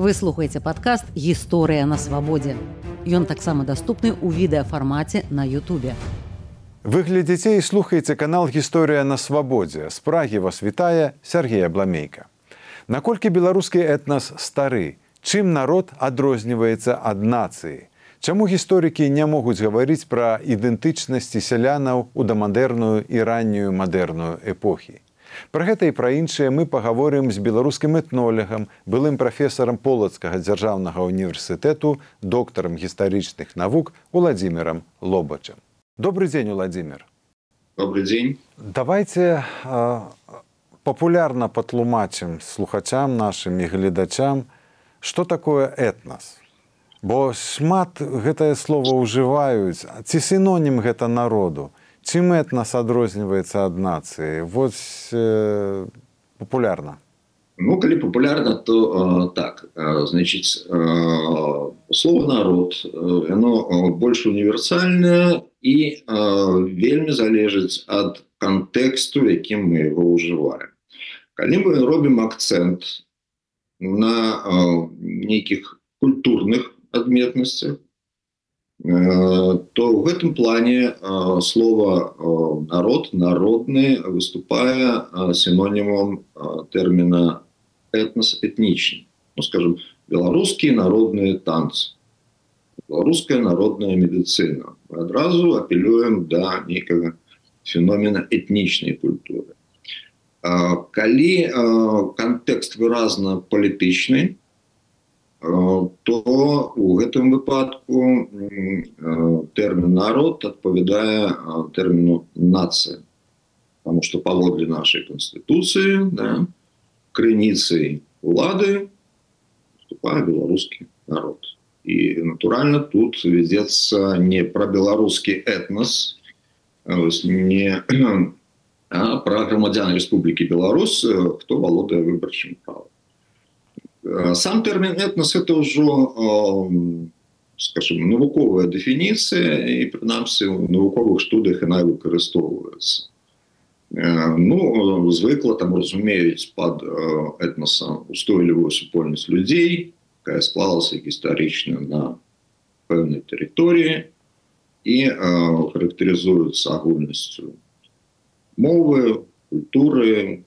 Вы слухаеце падкаст гісторыя на свабодзе. Ён таксама даступны ў відэафармаце на Ютубе. Вы глядзіце і слухаеце канал гісторыя на свабодзе. З прагі вас вітае Сергея Бламейка. Наколькі беларускі этнас стары, чым народ адрозніваецца ад нацыі? Чаму гісторыкі не могуць гаварыць пра ідэнтычнасці сялянаў у дамадэрную і раннюю мадэрную эпохі? Пра гэта і пра іншыя мы пагаворым з беларускім этнолегам, былым прафесарам полацкага дзяржаўнага універсітэту, доктарам гістарычных навук Уладзімірам Лобачам. Добры дзень, Уладзімир. Добрый дзень. Давайте папулярна патлумачым слухачам нашым і гледачам, што такое этнас. Бо шмат гэтае слово ўжываюць, ці сінонім гэта народу. Чым этнас адрозніваецца ад нацыі вось э, папулярна ну калі папулярна то э, так э, значит э, слово народ оно э, больш універсальнае і э, вельмі залежыць ад кантэксту якім мы его ўжываем калі мы робім акцент на э, нейкіх культурных адметнасцях Э, то в этом плане э, слово э, народ, народный выступая синонимом термина этнос, этничный. Ну, скажем, белорусские народные танцы, белорусская народная медицина. Мы одразу апеллюем до некого феномена этничной культуры. Калі контекст выразна палітычны, то у гэтым выпадку тэрмін народ адпавядае тэрміну нацыя потому что паводле нашай конституцыі да, крыніцай улады вступае беларускі народ і натуральна тут вядзецца не пра беларускі этнос не пра грамадзян Республікі Беларусь хто валодае выбарчым правом Э, сам тэрмін этнос это ўжо скажем навуковая дэфініцыя і прынамсі у навуковых студыях яна выкарыстоўваецца э, ну звыкла там разумеюць под э, этносам устойлівую супольнасць людзей якая склалася гістарычна на пэўнай тэрыторыі і характарызуецца агульнасцю мовы культуры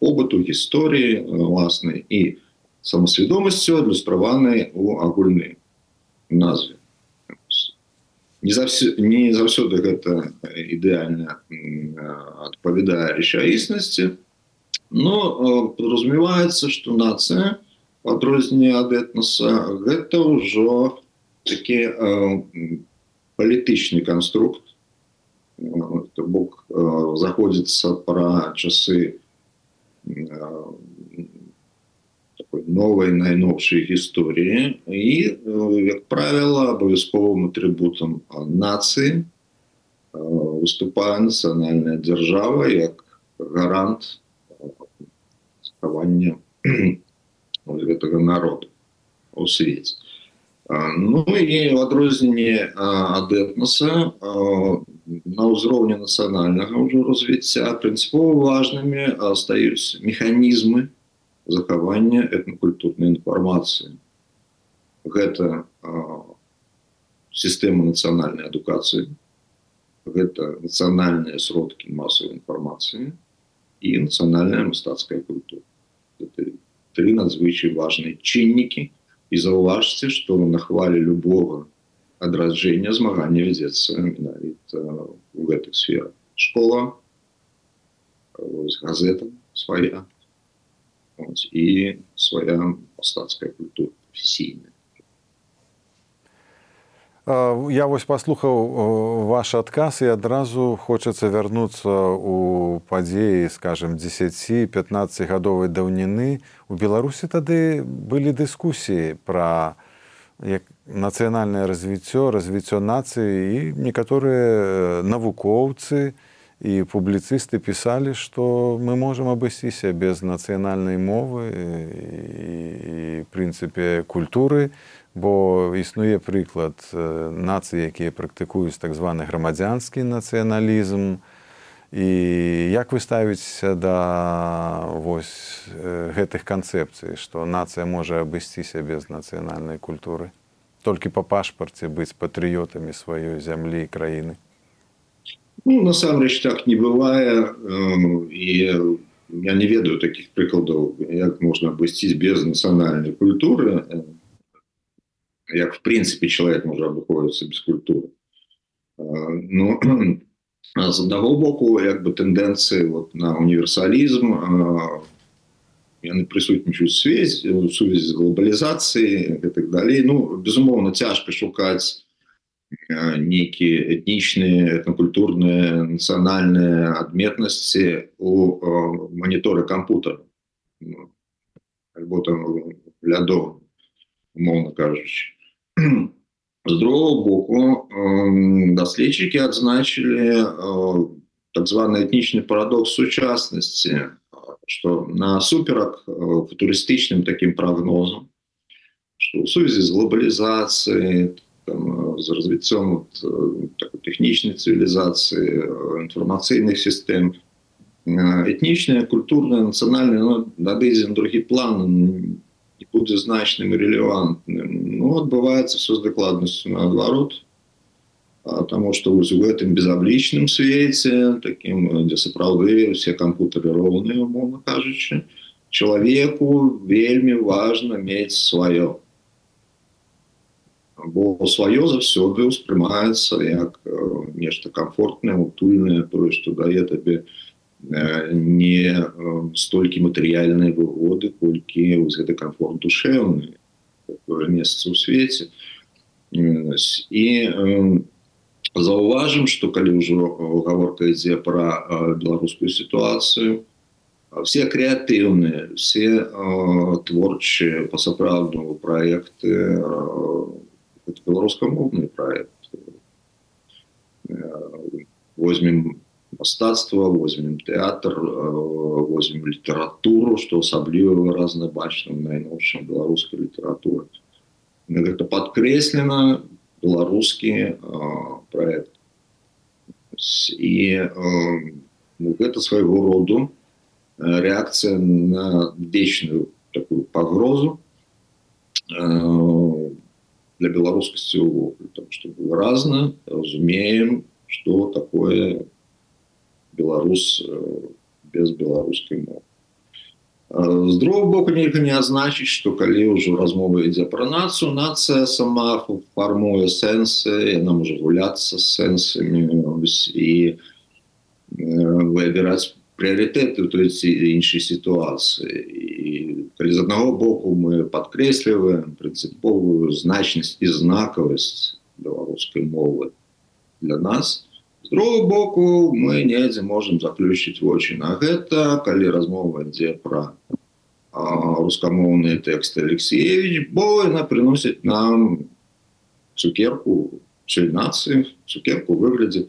побыту гісторыі власнай і самасвядомасцю адлюстраванай у агульнай назве не завсё, не заўсёды гэта ідэальна адпавядае рэчаіснасці но подразумеваецца что нацыя адрозненне ад этноса гэта ўжо такі палітычны канструкт бок заходзіцца пра часы такой новой найновшей гісторыі і як правило абавязковым атрибутам нацыі выступае нацыянальная дзяржава як гарант захавання гэтага народа у свеце ну і в адрозненне ад этноса на ўзроўні нацыянальнага ўжо развіцця прынцыпова важнымі стаюць механізмы захавання этнакультурнай інфармацыі гэта сістэма нацыянальнай адукацыі гэта нацыянальныя сродкі масавай інфармацыі і нацыянальная мастацкая культура тры надзвычай важныя чыннікі і заўважце што на хвалі любого адраджэння змагання вядзецца менавіта у гэтых сферах школа газета свая і свая мастацкая культура професійная Я вось паслухаў ваш адказ і адразу хочацца вярнуцца ў падзеі скажем 10-15 гадовай даўніны. У беларусі тады былі дыскусіі пра як нацыянальнае развіццё развіццё нацыі і некаторыя навукоўцы і публіцысты пісалі што мы можам абысціся без нацыянальнай мовы і прынцыпе культуры бо існуе прыклад нацыі якія практыкуюць так званы грамадзянскі нацыяналізм і як вы ставіцеся да вось гэтых канцэпцый што нацыя можа абысціся без нацыянальнай культуры? Толькі па пашпарце быць патрыётамі сваёй зямлі і краіны? Ну, насамрэч так не бывае. І я не ведаю таких прыкладаў як можна абысціць без нацыянальнай культуры як в прынцыпе чалавек можа абыходзіцца без культуры ну з аднаго боку як бы тэндэнцыі вот, на універсалізм яны прысутнічаюць связь сувязь з глобалізацыяй і так далей ну безумоўна цяжка шукаць нейкія этнічныя этнакультурныя нацыянальныя адметнасці у маніторы кампутера альбо там глядо умоўна кажучы з другого боку даследчыкі адзначылі так званы этнічны парадокс сучаснасці что насуперак футурыстычным таким прогнозам что в сувязі з глобалізацыяй з развіццём тэхнічнай цывілізацыі інфармацыйных сістэм этнічная культурная нацыянальная надыдзе на другі план не будзе значным і релевантным ну адбываецца все з дакладнасцю наадварот Таму што вось у гэтым безаблічным свеце такім дзе сапраўды ўсе кампутары роўныя умоўна кажучы чалавеку вельмі важна мець сваё бо сваё заўсёды ўспрымаецца як нешта комфортнае утульнае тое што дае табе не столькі матэрыяльныя выгоды колькі гэта комфорт душэўны месца ў свеце. І заўважым что калі ўжо гаворка ідзе про беларускую сітуацыю все крэатыўныя все творчыя па-сапраўднаму проекты беларускамоўны проект возьмем мастацтва возьмем тэатр возьмем літаратуру что асабліва выразна бачна найноўшым беларускай літаратуры гэта подкрэслена беларускі проект і ну, гэта свайго роду реакцыя на вечную такую пагрозу для беларускасці увогуле что выразна разумеем что такое беларус без беларускай мовы з другого боку нельга не азначыць что калі ўжо размова ідзе пра нацыю нацыя сама фармуе сэнсы яна можа гуляцца з сэнсамі і выбіраць прыярытэты той ці іншай сітуацыі і калі з аднаго боку мы падкрэсліваем прынцыповую значнасць і знакавасць беларускай мовы для нас з другого боку мы недзе можемм заключыць вочы на гэта калі размова ідзе пра рускамоўныя тэксты Алексеевич бо яна прыносіць нам цукерку нацыі цукерку выглядзе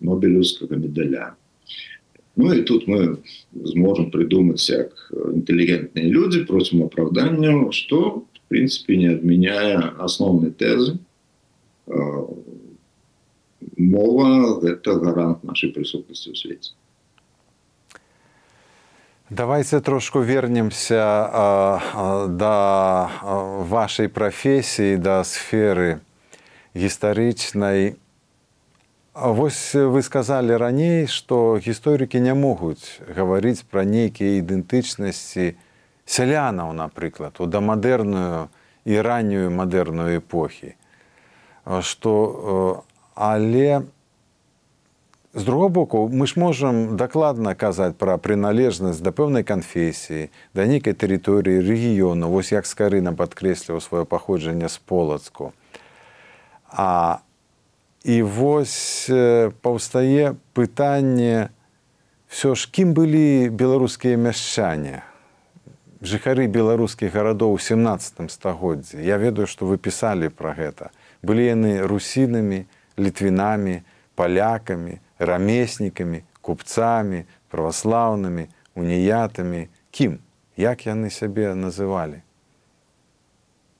нобелевскага медаля Ну і тут мы зможам прыдумаць як інтэлігентныя людзі просім апраўданню што в прынцыпе не адмяняе асноўнай тэзы мова гэта гарант нашай прысутнасці ў свеце Давайте трошку вернемся да вашай прафесіі да сферы гістарычнай. Вось вы сказалі раней, што гісторыкі не могуць гаварыць пра нейкія ідэнтычнасці сялянаў, напрыклад, у дамадэрную і раннюю мадэрную эпохі. Што, але з другого боку мы ж можам дакладна казаць пра прыналежнасць да пэўнай канфесіі да нейкай тэрыторыі рэгіёну. Вось як скарына падкрэсліваў сваё паходжанне з полацку. А і вось паўстае пытанне все ж кім былі беларускія мяшчане? Жыхары беларускіх гарадоў у 17 стагоддзі. Я ведаю што вы пісалі пра гэта. Былі яны русінамі літвінамі палякамі рамеснікамі, купцамі, праваслаўнымі, уніятамі, кім, як яны сябе называлі.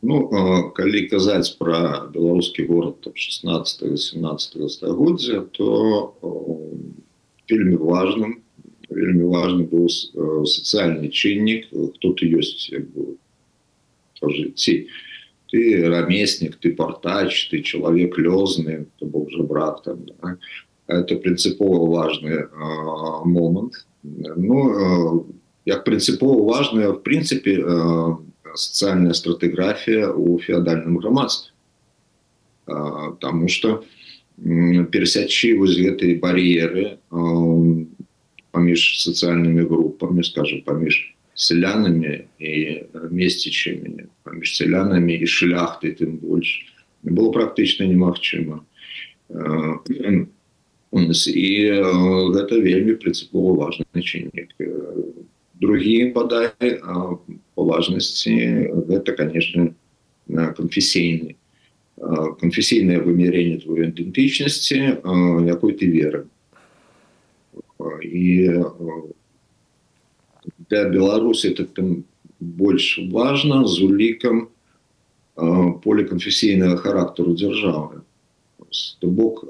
Ну, калі казаць пра беларускі горад 16 17 стагоддзя, то вельмі важным вельмі важны быў сацыяльны чыннік хто ты ёсць як бы жыцці ты рамеснік ты партач ты чалавек лёзны то бок жа брат там да? это прынцыпова важны момант ну як прынцыпова важная в прынцыпе сацыяльная стратыграфія у феадальным грамадстве Таму что перасячы вось гэтыя бар'еры паміж сацыяльнымі групамі скажем паміж сялянамі і месцічамі паміж сялянамі і шляхты тым больш было практычна немагчыма і гэта вельмі прынцыпова важны чыннік другі бадай па важнасці гэта конечно канфесійны канфесійнае вымярэнне твоей ідэнтычнасці якой ты веры і для беларусі это тым больш важна з улікам поліканфесійнага характару дзяржавы то бок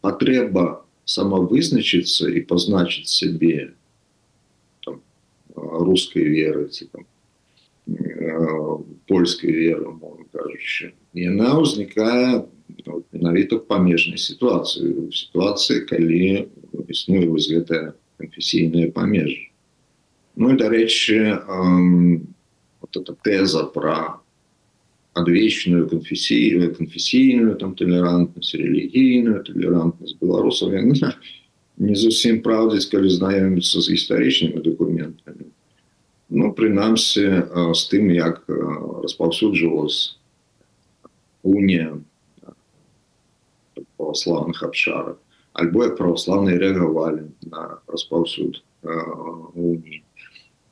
патрэба самавызначыцца і пазначыць сябе рускай веры ці там польскай веры кажучы яна ўзнікае менавіта памежнай сітуацыі сітуацыі калі існуе вось гэтая канфесійная памежжа ну і дарэчы вот эта теза про адвечную канфесійную канфесійную там толерантнасць рэлігійную толерантнасць беларусаў яна не зусім праўдзіць калі знаёміцца з гістарычнымі документамі ну прынамсі з тым як распаўсюджвалась уния православных абшарах альбо як православные рэагавалі на распаўсюд уніі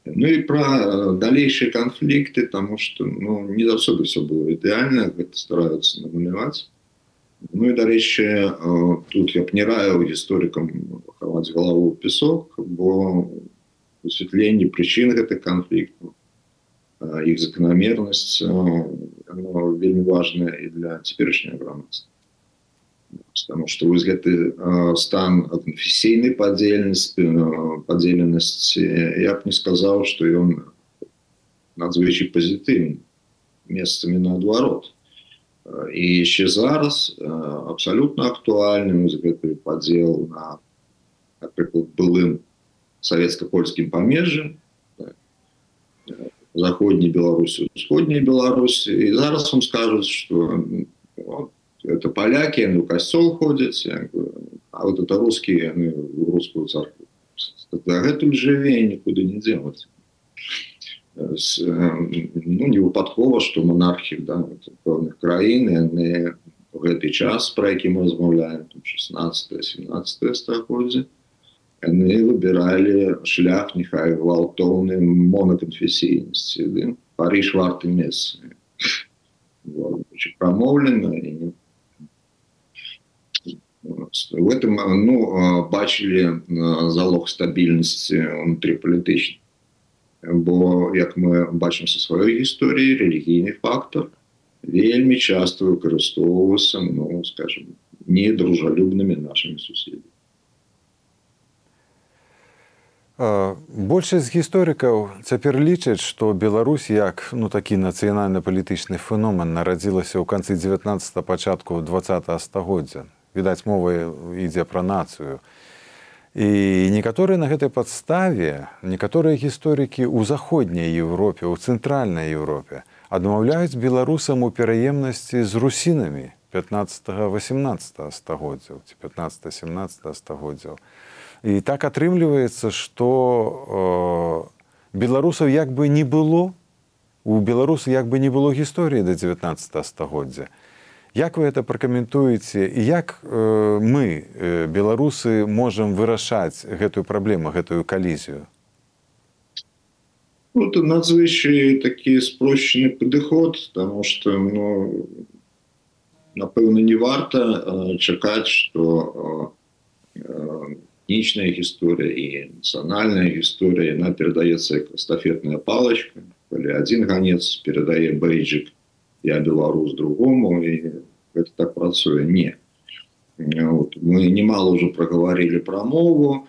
Ну і пра далейшыя канфлікты тому что ну, не заўсёды все было ідэальна гэта стараюцца намаляваць Ну і дарэчы тут я б не раіў гісторыкам хаваць галаву песок бо высвятленне прычын гэтых канфліктаў іх закономернасць вельмі важная і для цяперашняга грамадства потому что вось гэты стан канфесійнай падзельнасці падзеленасці я б не сказаў что ён надзвычай пазітыўны месцамі наадварот і яшчэ зараз абсалютна актуальным гэты падзел на напрыклад былым савецка-польскім памежжы заходняй беларусі усходняй беларусі і зараз вам скажуць что вот, это поляки ну касцёл ходзяць а вот это русские в русскую царкву гэтым жыве никуда не делать ну не выпадкова что монархі да, пэўных краін яны гэты час про які мы размаўляем 16 17 стагоддзя яны выбіралі шлях нехай гвалтоўны монаканфесійнасці париж варты месцы прамоўлена в этом ну бачылі залог стабільнасці унутрипалітычна бо як мы бачым са сваёй гісторыі рэлігійны фактор вельмі часто выкарыстоўваецца ну скажем недружалюбнымі нашими суседзямі Большасць гісторыкаў цяпер лічаць, што Беларусь як ну, такі нацыянальна-палітычны феномен нарадзілася ў канцы 19 пачатку 20 стагоддзя. Відаць, мова ідзе пра нацыю. І некаторыя на гэтай падставе некаторыя гісторыкі ў заходняй Еўропе, у цэнтральнай Еўропе адмаўляюць беларусам у пераемнасці з русінамі 15-18 стагоддзяў ці 15-17 стагоддзяў. І так атрымліваецца, што э, беларусаў як бы не было, у беларусы як бы не было гісторыі да 19 стагоддзя. Як вы это пракаментуеце і як э, мы, э, беларусы, можам вырашаць гэтую праблему, гэтую калізію? Ну, это надзвычай такі спрощены падыход, потому что ну, напэўна не варта э, чакаць, што э, этнічная гісторыя і нацыянальная гісторыя яна перадаецца як эстафетная палочка калі один ганец перадае бейджик я беларус другому і это так працуе не вот. мы немало уже проговорили про мову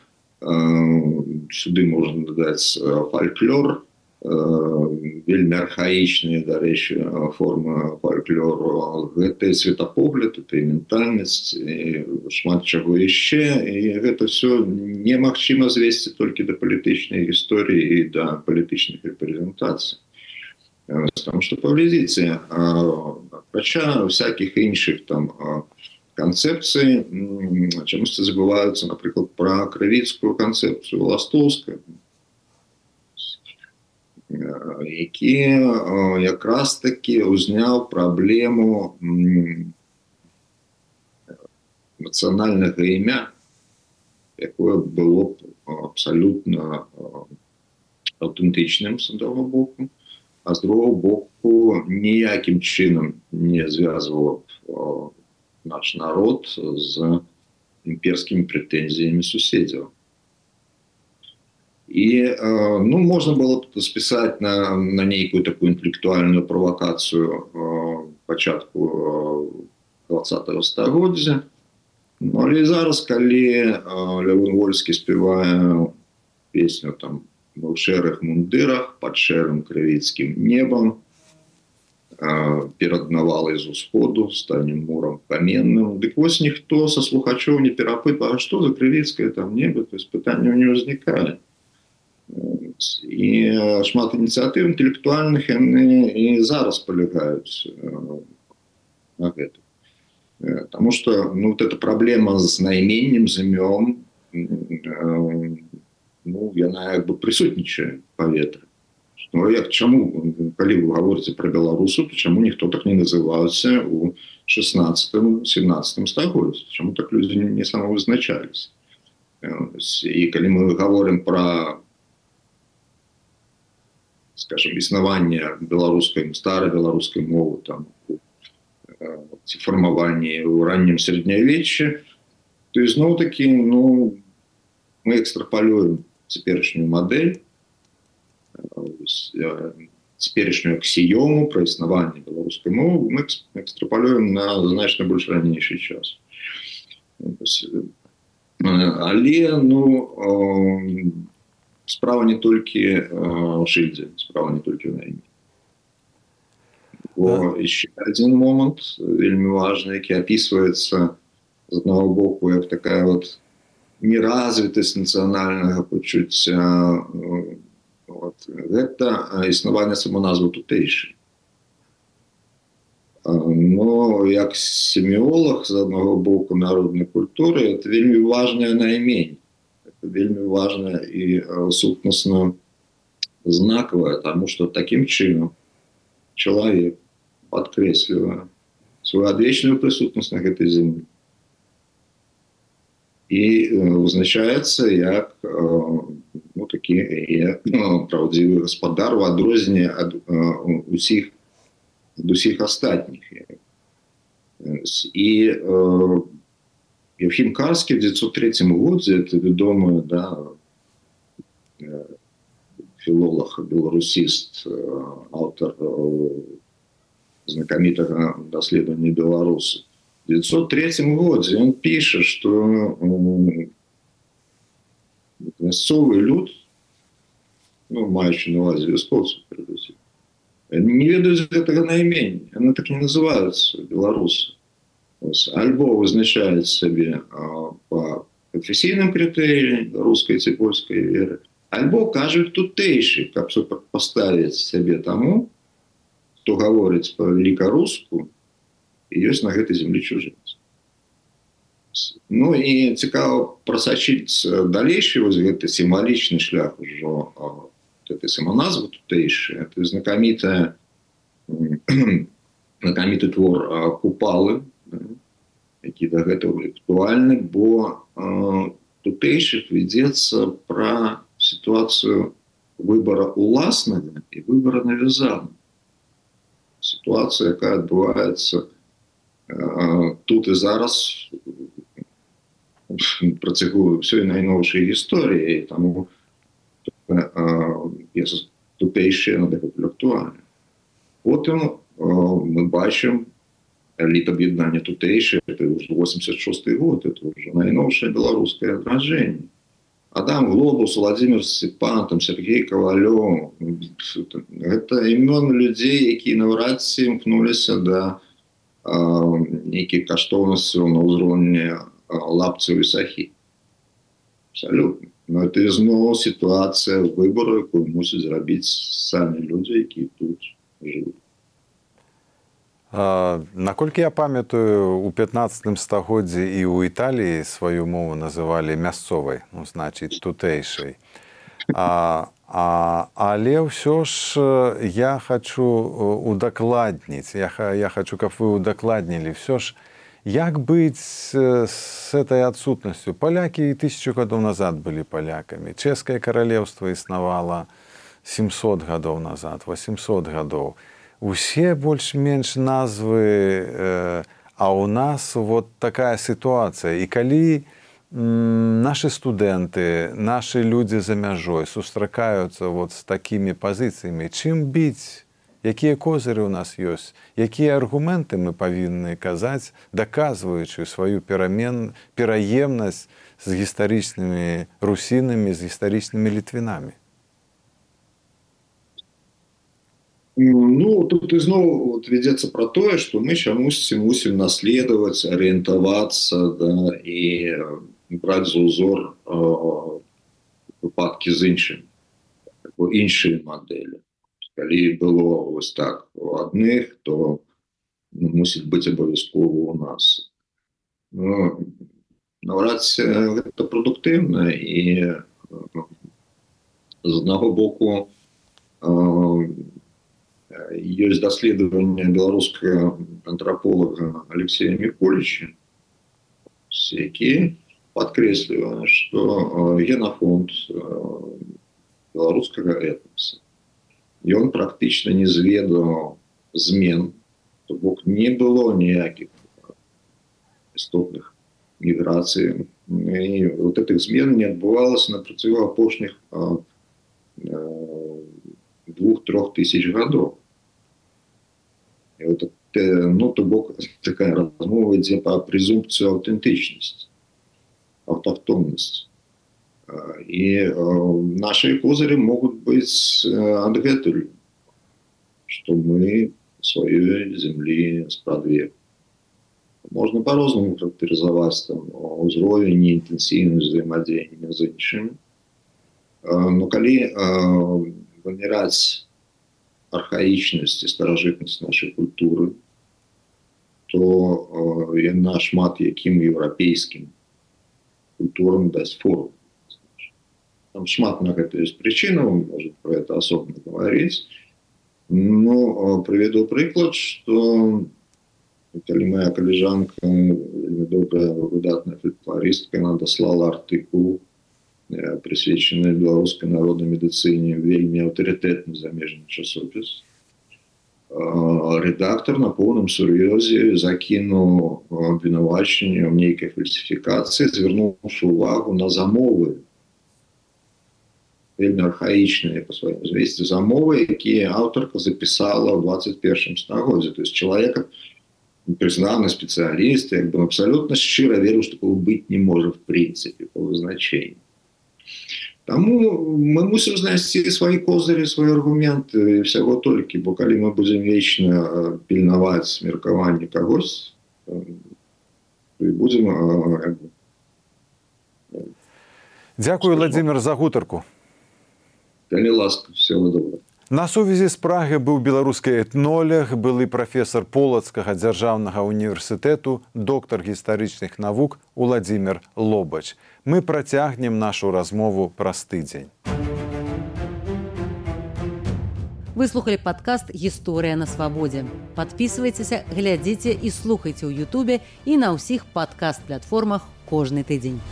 сюды можна дадаць фальклор вельмі архаічныя дарэчы формы фальклору гэты светапогляд это ментальнасць шмат чаго яшчэ і гэта все немагчыма звесці толькі да палітычнай гісторыі і да палітычных рэпрэзентацый там что паглядзіце апрача всяких іншых там канцэпцыі чамусьці забываюцца напрыклад пра крывіцкую канцэпцыю ластоўска які якраз таки ўзняў праблему нацыянальнага імя якое было абсалютна аўтэнтычным с аднаго боку а з другого боку ніякім чынам не звязвала наш народ з імперскімі прэтэнзіямі суседзяў і ну можна было спісаць на, на нейкую такую інтэлектуальную правакацыю пачатку 20 стагоддзя ну, але зараз калі лявон вольскі спявае песню там в шэрых мундырах под шэрым крывіцкім небам перад навалай з усходу станем мурам каменным дык вось ніхто са слухачоў не перапытва что за крывіцкае там неба то есть пытанняў не ўзнікае і шмат ініцыятыў інтэлектуальных яны і зараз палягаюць на гэта Потому что ну, вот эта проблема с наименем зімём ну яна як бы прысутнічае паветра Ну як чаму калі вы гаворыце про беларусу то чаму ніхто так не называўся у 16 17 стагоддзі чаму так людзі не самавызначались і калі мы говорим про скажем існаванне беларускай старой беларускай мовы там ці фармаванні ў раннім сярэднявеччы то ізноў такі ну мы экстрапалюем цяперашнюю модель цяперашнюю аксіёму пра існаванне беларускай мовы мы экстрапалюем на значна больш ранейшы час але ну справа не толькі шыльдзе справа не толькі на імі еще один момант вельмі важный які опісваецца з одного боку як такая вот неразвітасць нацыянальнага пачуцця вот, гэта існаванне самоназву тутэйшы но як семіолог з аднаго боку народнай культуры это вельмі важная наймень вельмі важная і сутнасна знакавая тому что таким чынам чалавек подкрэслівае свою адвечную прысутнасць на гэтай землі і вызначаецца як ну, такі праўдзівы гаспадар у адрозненне ад усіх ад усіх астатніх і Евхим Карский в 1903 годзе это вядомы да, філолог беларусіст аўтар знакамітага даследавання беларусы 1903 годзе он піша что мясцовы люд ну, маючы на увазе вяскоўцу не ведаюць гэтага наймень она так не называются беларусы альбо вызначаюць сабе по прафесійным крытэрыі рускай ці польскай веры альбо кажуць тутэйшы каб паставіць сябе таму хто гаворыць па великаруску ёсць на гэтай землі чужынец Ну і цікава прасачыць далейшы вось гэты сімвалічны шлях ужо этой самоназвы тутэйшы это знакамітая знакаміты твор купалы які да гэтага актуальны бо тутэйшых вядзецца пра сітуацыю выбора уласнага і выбора навязана сітуацыя якая адбываецца тут і зараз працягую ўсёй найноўшай гісторыі таму тутэйшыя на актуальна потым мы бачым літ аб'яднання тутэйшае это уже 86 год это уже найноўшае беларускае адражэнне Адам Глобус, Владимир Степан, там, Сергей Ковалев. Это имен людей, які навряд ці імкнулися до неких каштовностей на уровне лапцев и сахи. Абсолютно. Но это знову ситуація вибору, яку мусять зробити самі люди, які тут живуть. Наколькі я памятаю у 15 стагоддзі і ў італіі сваю мову называлі мясцовай ну, значыць тутэйшай а, а, але ўсё ж я хочу удакладніць. Я, я хочу каб вы удакладнілі. Все ж як быць с этой адсутнасцю? Палякі і тысячу гадоў назад былі палякамі. Чэшскае каралеўства існавала 700 гадоў назад 800 гадоў. Усе больш-менш назвы э, а у нас вот такая сітуацыя. І калі наши студэнты наши людзі за мяжой сустракаюцца вот з такімі пазіцыямі чым біць якія козыры у нас ёсць? Якія аргументы мы павінны казаць даказваючы сваю перамен пераемнасць з гістарычнымі русінамі з гістарычнымі літвінамі? Ну тут ізноў вот, вядзецца пра тое што мы чамусьці мусім наследаваць арыентавацца да, і браць за ўзор выпадкі з іншым іншыя мадэлі калі было вось так у адных то ну, мусіць быць абавязкова у нас ну, наўрад гэта прадуктыўна і з аднаго боку ёсць даследаванне беларускага антраполага алексея міколіча які подкрэслівае что генафонд беларускага этноса ён практычна не зведаў змен то бок не было ніякіх істотных міграцый вот этих змен не адбывалася на працягу апошніх двух-трох тысяч гадоў вот, ну, то бок такая размова ідзе па презумпцыю аўтэнтычнасць аўтахтоннасць і наши козыры могуць быць адгэтуль что мы сваёй землі спрадве можна по-рознаму характарызаваць там узровень інтэнсіўны взаемадзеяння з іншым но калі выміраць архаічнасць і старажытнасць нашай культуры то яна шмат якім еўрапейскім культурам дасць форум там шмат на гэта ёсць прычынаў может про это асобна говорить но прыведу прыклад что калі моя каліжанка добрая выдатная фальклористка она даслала артыкул прысвечаны беларускай народнай медыцыне вельмі аўтарытэтны замежны часопіс редактор на поўным сур'ёзе закінуў абвінавачанне ў нейкай фальсіфікацыі звярнуўшы увагу на замовы вельмі архаічныя по сваім звесці замовы якія аўтарка запісала ў 21 стагоддзе то есть человека признаны спецыяліст як бы абсалютна шчыра веру што быць не можа в прынцыпе по вызначенню Таму мы мусім знайсці свае козыры свае аргументы всяго толькі бо калі мы будзем вечна пільнаваць меркаванне кагось будзем Дякую владимир за гутарку. Калі ласка все добра На сувязі з прагі быў беларускі этнолег, былы прафесор полацкага дзяржаўнага універсітэту, доктар гістарычных навук Уладзімир Лобач. Мы працягнем нашу размову праз тыдзень. Выслухалі падкаст гісторыя на свабодзе. Падпісвайцеся, глядзіце і слухайце ў Ютубе і на ўсіх падкаст-платформах кожны тыдзень.